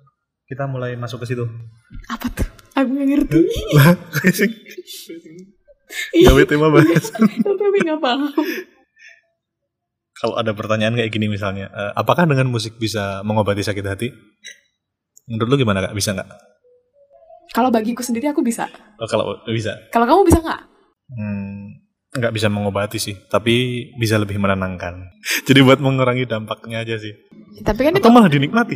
Speaker 2: Kita mulai masuk ke situ.
Speaker 1: apa tuh aku nggak ngerti
Speaker 2: Lah, sing. Gawe tema bahas.
Speaker 1: tapi nggak paham
Speaker 2: Kalau ada pertanyaan kayak gini misalnya, eh, apakah dengan musik bisa mengobati sakit hati? Menurut lu gimana kak? Bisa nggak?
Speaker 1: kalau bagiku sendiri aku bisa
Speaker 2: Oh, kalau bisa,
Speaker 1: kalau kamu bisa nggak
Speaker 2: hmm, nggak bisa mengobati sih, tapi bisa lebih menenangkan. Jadi buat mengurangi dampaknya aja sih.
Speaker 1: tapi kan itu
Speaker 2: Atau malah dinikmati.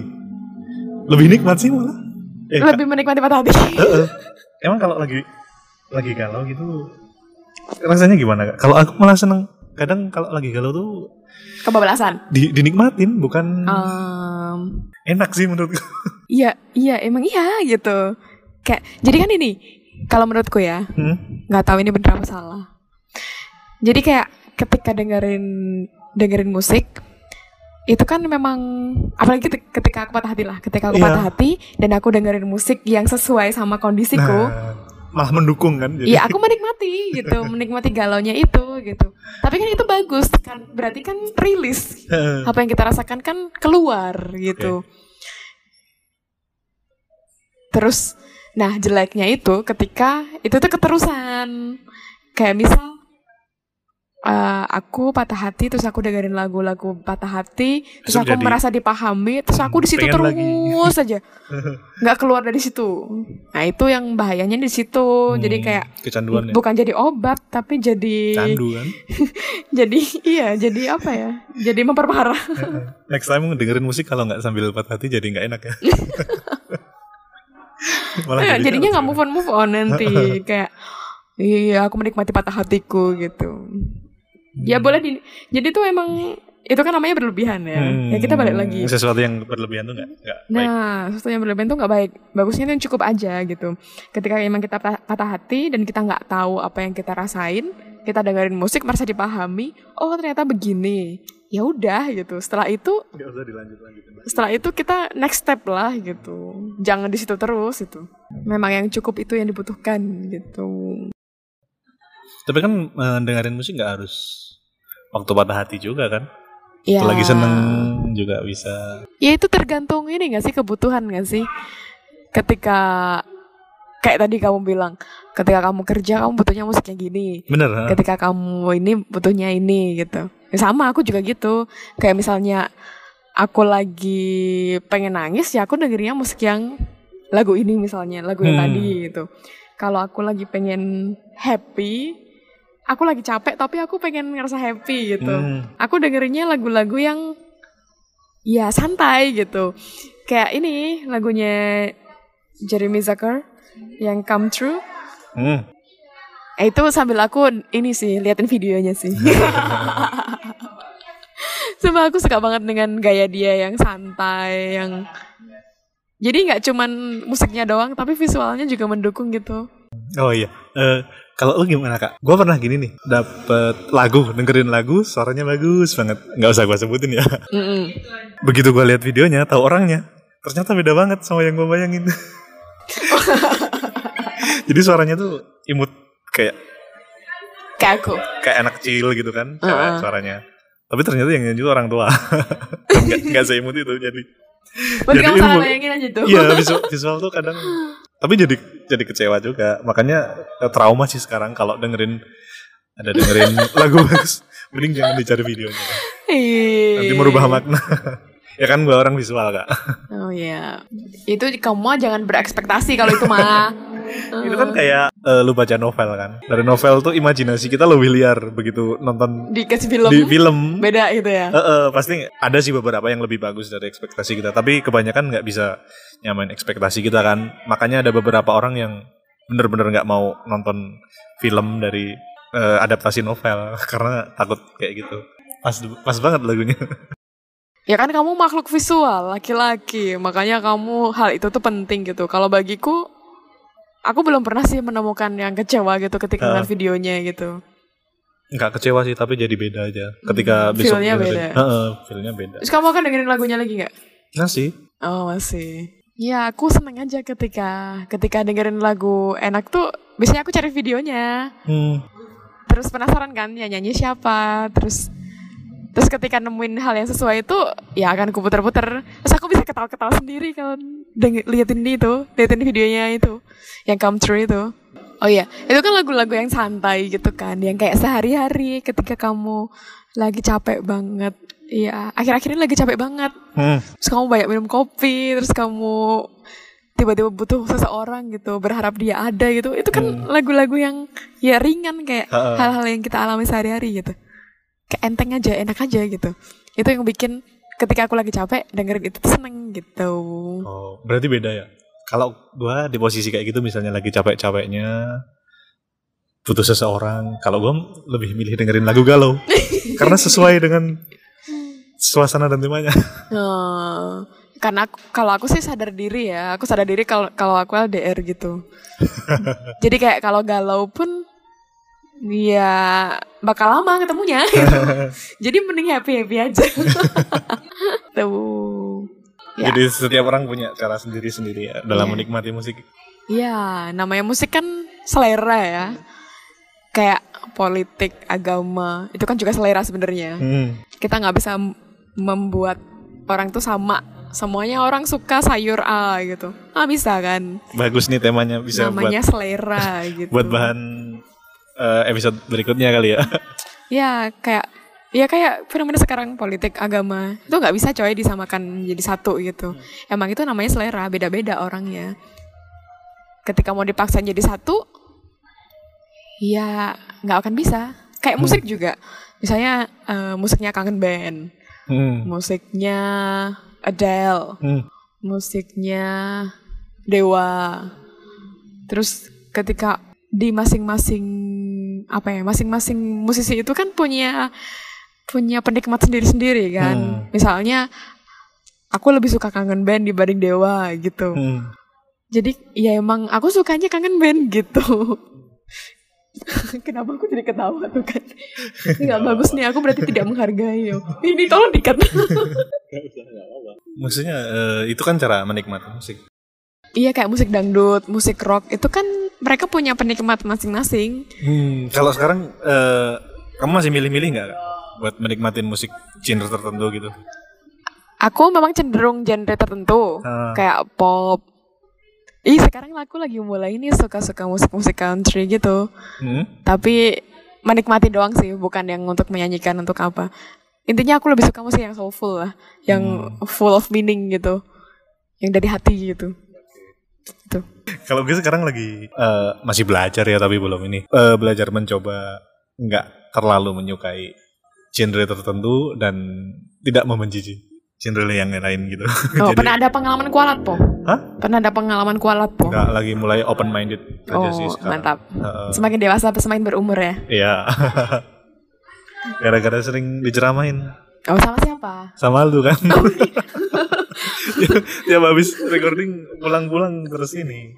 Speaker 2: Lebih nikmat sih malah. Eh, Kak,
Speaker 1: lebih menikmati patah hati.
Speaker 2: Emang kalau lagi lagi galau gitu rasanya gimana kak? Kalau aku malah seneng. Kadang kalau lagi galau tuh
Speaker 1: kebablasan
Speaker 2: di, dinikmatin, bukan
Speaker 1: Em,
Speaker 2: enak sih menurutku.
Speaker 1: iya iya emang iya gitu kayak jadi kan ini kalau menurutku ya
Speaker 2: Hmm?
Speaker 1: nggak tahu ini bener apa salah jadi kayak ketika dengerin dengerin musik itu kan memang apalagi ketik- ketika aku patah hati lah ketika aku
Speaker 2: Iya.
Speaker 1: patah hati dan aku dengerin musik yang sesuai sama kondisiku
Speaker 2: Nah, malah mendukung kan. Jadi,
Speaker 1: Iya aku menikmati gitu menikmati galaunya itu gitu tapi kan itu bagus kan berarti kan rilis apa yang kita rasakan kan keluar gitu. Terus, nah jeleknya itu ketika itu tuh keterusan. Kayak misal eh, aku patah hati, terus aku dengerin lagu-lagu patah hati, terus
Speaker 2: Besok
Speaker 1: aku
Speaker 2: jadi-
Speaker 1: merasa dipahami, terus aku di situ
Speaker 2: lagi.
Speaker 1: terus aja, nggak keluar dari situ. Nah itu yang bahayanya di situ. Jadi
Speaker 2: Hmm,
Speaker 1: kayak
Speaker 2: kecanduan ya.
Speaker 1: bukan jadi obat, tapi jadi
Speaker 2: Candu kan.
Speaker 1: jadi iya, jadi apa ya? Jadi memperparah.
Speaker 2: Next time dengerin musik kalau nggak sambil patah hati jadi nggak enak ya. malah jadi
Speaker 1: jadinya nggak move on move on nanti kayak iya aku menikmati patah hatiku gitu ya
Speaker 2: Hmm.
Speaker 1: boleh di jadi tuh emang itu kan namanya berlebihan ya.
Speaker 2: Hmm,
Speaker 1: ya kita balik lagi.
Speaker 2: Sesuatu yang berlebihan tuh nggak nggak baik.
Speaker 1: nah sesuatu yang berlebihan tuh nggak baik. Bagusnya yang cukup aja gitu. Ketika emang kita patah, patah hati dan kita nggak tahu apa yang kita rasain kita dengerin musik merasa dipahami oh ternyata begini. Ya udah gitu. Setelah itu
Speaker 2: Nggak usah dilanjut lanjutin.
Speaker 1: setelah itu kita next step lah gitu. Jangan di situ terus itu. Memang yang cukup itu yang dibutuhkan gitu
Speaker 2: Tapi kan eh, dengerin musik nggak harus waktu patah hati juga kan.
Speaker 1: ya
Speaker 2: Lagi seneng juga bisa.
Speaker 1: ya itu tergantung ini gak sih kebutuhan gak sih ketika kayak tadi kamu bilang ketika kamu kerja kamu butuhnya musik yang gini
Speaker 2: Bener. ha?
Speaker 1: ketika kamu ini butuhnya ini gitu Ya sama aku juga gitu kayak misalnya aku lagi pengen nangis ya aku dengerinnya musik yang lagu ini misalnya lagu yang
Speaker 2: Hmm.
Speaker 1: tadi gitu kalau aku lagi pengen happy aku lagi capek tapi aku pengen ngerasa happy gitu.
Speaker 2: Hmm.
Speaker 1: Aku dengerinnya lagu-lagu yang ya santai gitu. Kayak ini lagunya Jeremy Zucker yang Come True.
Speaker 2: Hmm.
Speaker 1: Eh, itu sambil aku ini sih liatin videonya sih. Sumpah aku suka banget dengan gaya dia yang santai, yang jadi nggak cuman musiknya doang, tapi visualnya juga mendukung gitu.
Speaker 2: Oh iya. Eh, kalau lu gimana kak? Gue pernah gini nih, dapet lagu, dengerin lagu, suaranya bagus banget. Nggak usah gue sebutin ya.
Speaker 1: Mm-mm.
Speaker 2: Begitu gue lihat videonya, tahu orangnya, ternyata beda banget sama yang gue bayangin. Jadi suaranya tuh imut kayak
Speaker 1: Kayak aku.
Speaker 2: kayak anak kecil gitu kan, cewek
Speaker 1: Uh-uh.
Speaker 2: suaranya. Tapi ternyata yang nyanyi itu orang tua. Nggak nggak seimut itu jadi. Jadi
Speaker 1: kamu salah bayangin aja tuh.
Speaker 2: Iya visual, visual tuh kadang tapi jadi jadi kecewa juga. Makanya eh, trauma sih sekarang kalau dengerin ada dengerin lagu bagus mending jangan dicari videonya.
Speaker 1: Ih.
Speaker 2: nanti merubah makna ya kan gua orang visual kak.
Speaker 1: Oh iya. Itu kamu jangan berekspektasi kalau itu mah.
Speaker 2: itu kan kayak eh, lu baca novel kan? Dari novel tuh imajinasi kita lebih liar begitu nonton
Speaker 1: dikasih film.
Speaker 2: di film.
Speaker 1: Beda gitu ya.
Speaker 2: Eh, eh, pasti ada sih beberapa yang lebih bagus dari ekspektasi kita tapi kebanyakan nggak bisa nyamain ekspektasi kita kan? Makanya ada beberapa orang yang bener-bener nggak mau nonton film dari eh, adaptasi novel karena takut kayak gitu. Pas pas banget lagunya
Speaker 1: Ya kan kamu makhluk visual, laki-laki. Makanya kamu hal itu tuh penting gitu. Kalau bagiku aku belum pernah sih menemukan yang kecewa gitu ketika ngeliat videonya gitu.
Speaker 2: nggak kecewa sih tapi jadi beda aja ketika
Speaker 1: Hmm,
Speaker 2: besok
Speaker 1: feel-nya beda.
Speaker 2: Heeh, feel-nya beda
Speaker 1: Terus kamu akan dengerin lagunya lagi nggak?
Speaker 2: nggak sih
Speaker 1: Oh masih. Ya aku seneng aja ketika ketika dengerin lagu enak tuh biasanya aku cari videonya.
Speaker 2: hmm.
Speaker 1: Terus penasaran kan ya nyanyi siapa. Terus terus ketika nemuin hal yang sesuai itu ya akan aku puter-puter. Terus aku bisa ketawa-ketawa sendiri kalau deng- liatin itu, liatin videonya itu yang come true itu. Oh iya, itu kan lagu-lagu yang santai gitu kan, yang kayak sehari-hari ketika kamu lagi capek banget. Iya, akhir-akhir ini lagi capek banget
Speaker 2: Hmm.
Speaker 1: terus kamu banyak minum kopi terus kamu tiba-tiba butuh seseorang gitu berharap dia ada gitu itu kan lagu-lagu yang ya ringan kayak hal-hal yang kita alami sehari-hari gitu kayak enteng aja enak aja gitu. Itu yang bikin ketika aku lagi capek dengerin itu tuh seneng gitu.
Speaker 2: Oh berarti beda ya? Kalau gua di posisi kayak gitu misalnya lagi capek-capeknya butuh seseorang kalau gua lebih milih dengerin lagu galau. Karena sesuai dengan suasana dan temanya.
Speaker 1: Nah, karena aku- kalau aku sih sadar diri ya. Aku sadar diri kalau kalau aku LDR gitu. Jadi kayak kalau galau pun ya bakal lama ketemunya. Jadi mending happy happy aja. Tuh. Ya.
Speaker 2: Jadi setiap orang punya cara sendiri-sendiri ya dalam
Speaker 1: Iya.
Speaker 2: menikmati musik.
Speaker 1: ya namanya musik kan selera ya. Kayak politik agama itu kan juga selera sebenarnya.
Speaker 2: Hmm.
Speaker 1: kita nggak bisa membuat orang tuh sama. Semuanya orang suka sayur A gitu. Ah bisa kan?
Speaker 2: Bagus nih temanya bisa
Speaker 1: namanya selera gitu
Speaker 2: buat buat bahan eh, episode berikutnya kali ya.
Speaker 1: ya kayak ya kayak fenomena sekarang politik agama. Itu nggak bisa coy disamakan jadi satu gitu. Emang itu namanya selera beda-beda orangnya. Ketika mau dipaksa jadi satu ya nggak akan bisa. Kayak musik juga. Misalnya eh, musiknya kangen band.
Speaker 2: Hmm.
Speaker 1: musiknya Adele.
Speaker 2: Hmm.
Speaker 1: musiknya Dewa. Terus ketika di masing-masing apa ya, masing-masing musisi itu kan punya punya penikmat sendiri-sendiri kan.
Speaker 2: Hmm.
Speaker 1: Misalnya aku lebih suka kangen band dibanding Dewa gitu.
Speaker 2: Hmm.
Speaker 1: Jadi ya emang aku sukanya kangen band gitu. Kenapa aku jadi ketawa tuh kan? Nggak bagus nih, aku berarti tidak menghargai. Ini tolong dikat.
Speaker 2: Maksudnya eh, itu kan cara menikmati musik.
Speaker 1: Iya kayak musik dangdut, musik rock itu kan mereka punya penikmat masing-masing.
Speaker 2: Hmm. Kalau sekarang eh, kamu masih milih-milih nggak buat menikmatin musik genre tertentu gitu?
Speaker 1: Aku memang cenderung genre tertentu,
Speaker 2: Ah.
Speaker 1: kayak pop. Ih sekarang aku lagi mulai nih suka-suka musik-musik country gitu.
Speaker 2: Hmm?
Speaker 1: Tapi menikmati doang sih, bukan yang untuk menyanyikan untuk apa. Intinya aku lebih suka musik yang soulful lah, yang full of meaning gitu, yang dari hati gitu. Gitu.
Speaker 2: Kalau gue sekarang lagi eh, masih belajar ya tapi belum ini Eh, belajar mencoba nggak terlalu menyukai genre tertentu dan tidak membenci genre yang lain gitu.
Speaker 1: Oh,
Speaker 2: Jadi,
Speaker 1: pernah ada pengalaman kualat po?
Speaker 2: Hah?
Speaker 1: Pernah ada pengalaman kualat po?
Speaker 2: nggak lagi mulai open minded aja
Speaker 1: Oh,
Speaker 2: sih sekarang.
Speaker 1: mantap.
Speaker 2: Heeh.
Speaker 1: Semakin dewasa semakin berumur ya.
Speaker 2: Iya. Gara-gara sering diceramain
Speaker 1: Oh, sama siapa?
Speaker 2: sama lu kan.
Speaker 1: Oh, iya.
Speaker 2: Tiap habis recording pulang-pulang terus ini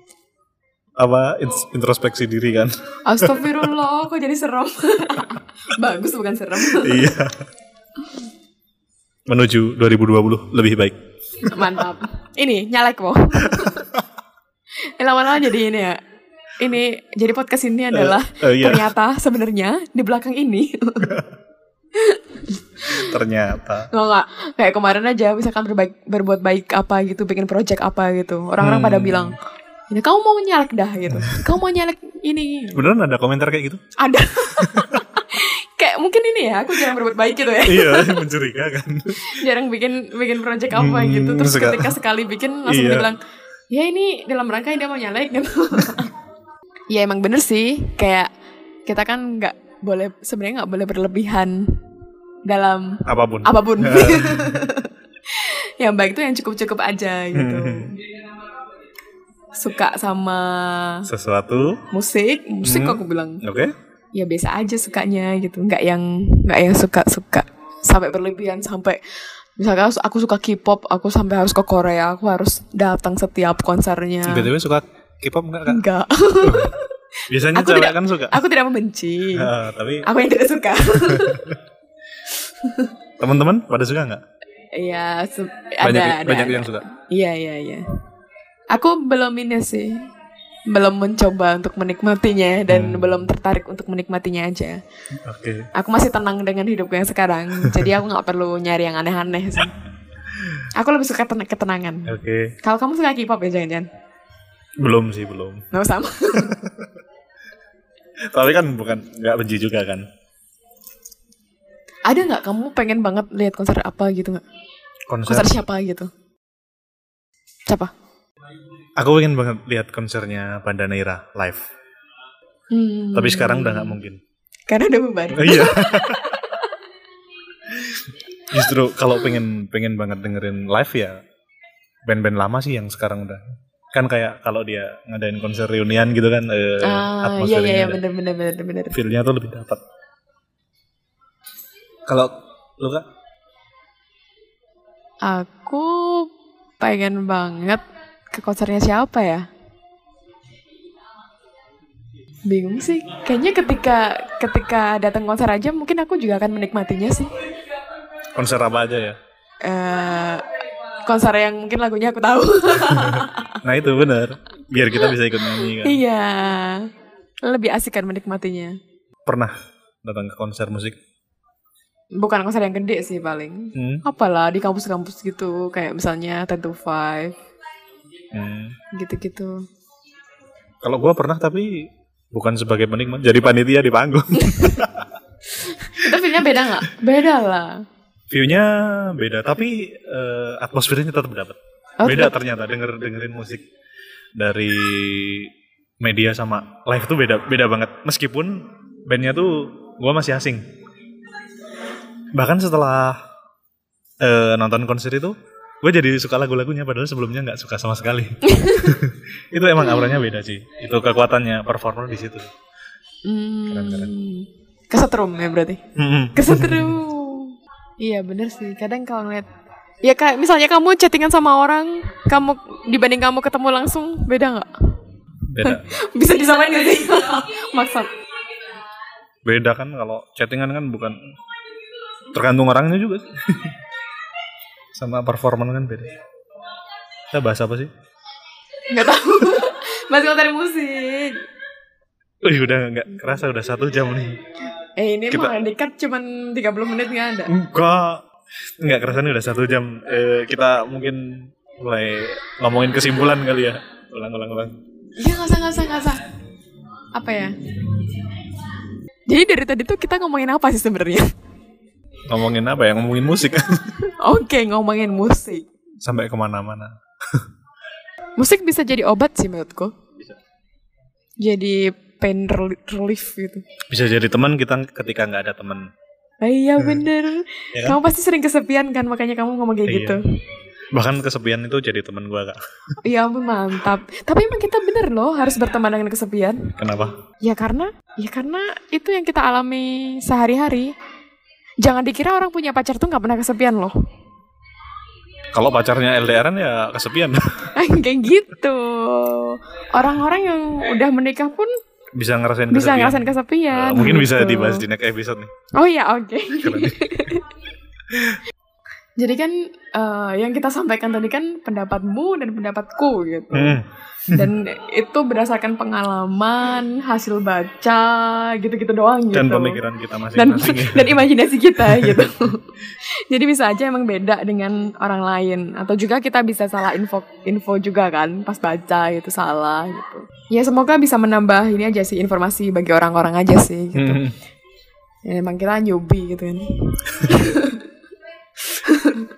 Speaker 2: apa introspeksi diri kan.
Speaker 1: Astagfirullah, kok jadi serem. Bagus bukan serem.
Speaker 2: iya. Menuju 2020 lebih baik.
Speaker 1: Mantap. Ini nyalek po. Lama-lama jadi ini ya. Ini jadi podcast ini adalah
Speaker 2: eh, iya.
Speaker 1: ternyata sebenarnya di belakang ini
Speaker 2: Ternyata.
Speaker 1: nggak nggak kayak kemarin aja misalkan berbaik, berbuat baik apa gitu bikin project apa gitu orang-orang pada
Speaker 2: Hmm.
Speaker 1: bilang ini kamu mau nyalek dah gitu kamu mau nyalek ini
Speaker 2: Beneran ada komentar kayak gitu?
Speaker 1: ada kayak mungkin ini ya aku jarang berbuat baik gitu ya
Speaker 2: iya, mencurigakan.
Speaker 1: jarang bikin bikin project apa
Speaker 2: Hmm,
Speaker 1: gitu terus ketika sekali bikin langsung
Speaker 2: Iya.
Speaker 1: dibilang ya ini dalam rangka dia mau nyalek gitu ya emang bener sih kayak kita kan nggak boleh sebenarnya nggak boleh berlebihan dalam
Speaker 2: Apa
Speaker 1: pun. apa pun yang baik tuh yang cukup-cukup aja gitu suka sama
Speaker 2: Sesuatu.
Speaker 1: musik musik
Speaker 2: Hmm.
Speaker 1: aku bilang
Speaker 2: Oke.
Speaker 1: ya biasa aja sukanya gitu nggak yang nggak yang suka suka sampai berlebihan sampai misalkan aku- suka K-pop aku sampai harus ke Korea aku harus datang setiap konsernya
Speaker 2: BTW suka K-pop enggak kan?
Speaker 1: enggak
Speaker 2: Biasanya
Speaker 1: Aku
Speaker 2: cewek
Speaker 1: tidak-
Speaker 2: kan suka.
Speaker 1: aku tidak membenci
Speaker 2: Ah, tapi
Speaker 1: aku yang tidak suka
Speaker 2: teman-teman pada suka nggak?
Speaker 1: Iya, se-
Speaker 2: Banyak
Speaker 1: ada, ada,
Speaker 2: banyak
Speaker 1: ada.
Speaker 2: yang suka.
Speaker 1: Iya, iya, iya. Aku belum ini sih. Belum mencoba untuk menikmatinya dan
Speaker 2: Hmm.
Speaker 1: belum tertarik untuk menikmatinya aja.
Speaker 2: Oke.
Speaker 1: Aku masih tenang dengan hidupku yang sekarang. jadi aku nggak perlu nyari yang aneh-aneh sih. Aku lebih suka ten- ketenangan.
Speaker 2: Oke.
Speaker 1: Kalau kamu suka K-pop ya jangan-jangan?
Speaker 2: Belum sih belum.
Speaker 1: Nggak sama.
Speaker 2: Tapi kan bukan nggak benci juga kan.
Speaker 1: ada nggak kamu pengen banget lihat konser apa gitu nggak?
Speaker 2: Konser.
Speaker 1: Konser siapa gitu? Siapa?
Speaker 2: Aku pengen banget lihat konsernya Banda Neira live.
Speaker 1: Hmm.
Speaker 2: Tapi sekarang udah nggak mungkin.
Speaker 1: Karena udah bubar.
Speaker 2: Oh, iya. Justru kalau pengen pengen banget dengerin live ya band-band lama sih yang sekarang udah kan kayak kalau dia ngadain konser reunian gitu kan eh,
Speaker 1: Ah, iya iya iya
Speaker 2: ada.
Speaker 1: bener bener bener bener.
Speaker 2: feel-nya tuh lebih dapat. Kalau lu kak
Speaker 1: Aku pengen banget ke konsernya siapa ya? Bingung sih. Kayaknya ketika ketika datang konser aja mungkin aku juga akan menikmatinya sih.
Speaker 2: konser apa aja ya?
Speaker 1: eh konser yang mungkin lagunya aku tahu.
Speaker 2: Nah itu bener biar kita bisa ikut nyanyi kan.
Speaker 1: iya. Lebih asik kan menikmatinya.
Speaker 2: Pernah datang ke konser musik?
Speaker 1: Bukan konser yang gede sih paling.
Speaker 2: Hmm.
Speaker 1: Apalah di kampus-kampus gitu kayak misalnya Ten to Five
Speaker 2: Hmm.
Speaker 1: gitu-gitu.
Speaker 2: Kalau gua pernah tapi bukan sebagai penikmat, jadi panitia di panggung.
Speaker 1: Itu feelnya beda nggak? Beda lah.
Speaker 2: View-nya beda, tapi eh, atmosfernya tetap dapat.
Speaker 1: Oh,
Speaker 2: beda ternyata denger dengerin musik dari media sama live tuh beda beda banget. Meskipun bandnya tuh gua masih asing. Bahkan setelah eh, nonton konser itu, gue jadi suka lagu-lagunya padahal sebelumnya nggak suka sama sekali. itu emang auranya beda sih. Itu kekuatannya performer di situ.
Speaker 1: Hmm.
Speaker 2: Keren-keren.
Speaker 1: Kesetrum ya berarti. Kesetrum. iya bener sih. Kadang kalau ngeliat Ya kayak misalnya kamu chattingan sama orang, kamu dibanding kamu ketemu langsung beda nggak?
Speaker 2: Beda.
Speaker 1: Bisa disamain gak sih? Maksud.
Speaker 2: Beda kan kalau chattingan kan bukan tergantung orangnya juga sih. sama performan kan beda. Kita bahas apa sih?
Speaker 1: Nggak tahu. Masih konser musik.
Speaker 2: Wih udah nggak kerasa udah satu jam nih.
Speaker 1: Eh ini
Speaker 2: Kita-
Speaker 1: mah dekat cuman 30 menit nggak ada.
Speaker 2: Enggak. Nggak kerasa nih udah satu jam. Eh, kita mungkin mulai ngomongin kesimpulan kali ya. Ulang ulang ulang.
Speaker 1: Iya nggak usah nggak usah nggak usah. Apa ya? Jadi dari tadi tuh kita ngomongin apa sih sebenarnya?
Speaker 2: Ngomongin apa ya? Ngomongin musik.
Speaker 1: Oke ngomongin musik.
Speaker 2: Sampai ke mana-mana.
Speaker 1: Musik bisa jadi obat sih menurutku. Jadi pain rel- relief gitu.
Speaker 2: Bisa jadi teman kita ketika nggak ada teman.
Speaker 1: Ah, iya bener.
Speaker 2: Ya kan?
Speaker 1: Kamu pasti sering kesepian kan makanya kamu ngomong kayak
Speaker 2: Iya.
Speaker 1: gitu.
Speaker 2: Bahkan kesepian itu jadi teman gua kak.
Speaker 1: Iya ampun mantap. Tapi emang kita bener loh harus berteman dengan kesepian.
Speaker 2: Kenapa?
Speaker 1: Ya karena ya karena itu yang kita alami sehari-hari. Jangan dikira orang punya pacar tuh nggak pernah kesepian loh.
Speaker 2: Kalau pacarnya LDRan ya kesepian.
Speaker 1: kayak gitu. Orang-orang yang udah menikah pun
Speaker 2: bisa ngerasain
Speaker 1: bisa
Speaker 2: kesepian.
Speaker 1: ngerasain kesepian.
Speaker 2: Eh, mungkin bisa
Speaker 1: gitu.
Speaker 2: dibahas di next episode nih.
Speaker 1: Oh iya oke.
Speaker 2: Keren.
Speaker 1: Jadi kan eh, yang kita sampaikan tadi kan pendapatmu dan pendapatku gitu.
Speaker 2: Hmm.
Speaker 1: Dan itu berdasarkan pengalaman, hasil baca, gitu-gitu doang gitu.
Speaker 2: Dan pemikiran kita
Speaker 1: dan,
Speaker 2: masing-masing. ya.
Speaker 1: dan imajinasi kita gitu. Jadi bisa aja emang beda dengan orang lain atau juga kita bisa salah info info juga kan pas baca itu salah gitu. Ya semoga bisa menambah ini aja sih informasi bagi orang-orang aja sih gitu.
Speaker 2: Hmm.
Speaker 1: Ya, emang kita newbie gitu kan.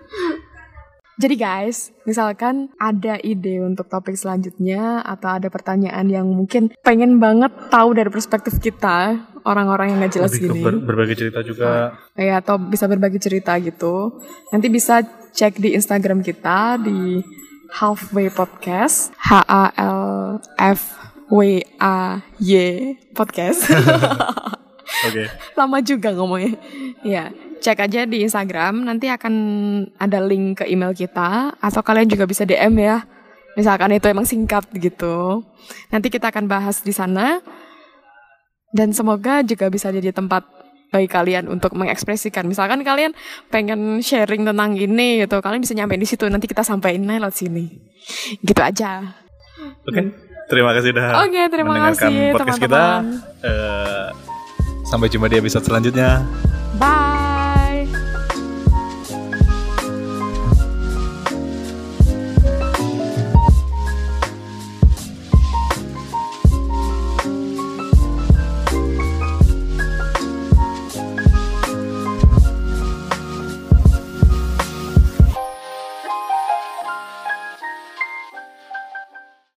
Speaker 1: Jadi guys, misalkan ada ide untuk topik selanjutnya atau ada pertanyaan yang mungkin pengen banget tahu dari perspektif kita, orang-orang yang nggak jelas
Speaker 2: Lebih
Speaker 1: gini.
Speaker 2: ber- berbagi cerita juga.
Speaker 1: Ya, atau bisa berbagi cerita gitu. Nanti bisa cek di Instagram kita di Halfway Podcast, H A L F W A Y Podcast.
Speaker 2: Oke.
Speaker 1: Lama juga ngomongnya. Ya, cek aja di Instagram, nanti akan ada link ke email kita atau kalian juga bisa DM ya. Misalkan itu emang singkat gitu. Nanti kita akan bahas di sana. Dan semoga juga bisa jadi tempat bagi kalian untuk mengekspresikan. Misalkan kalian pengen sharing tentang ini gitu, kalian bisa nyampein di situ. Nanti kita sampaikan lewat sini. Gitu aja.
Speaker 2: Oke. Terima kasih udah
Speaker 1: Oke, terima
Speaker 2: mendengarkan
Speaker 1: kasih
Speaker 2: podcast
Speaker 1: teman-teman.
Speaker 2: kita. Eh, sampai jumpa di episode selanjutnya.
Speaker 1: Bye.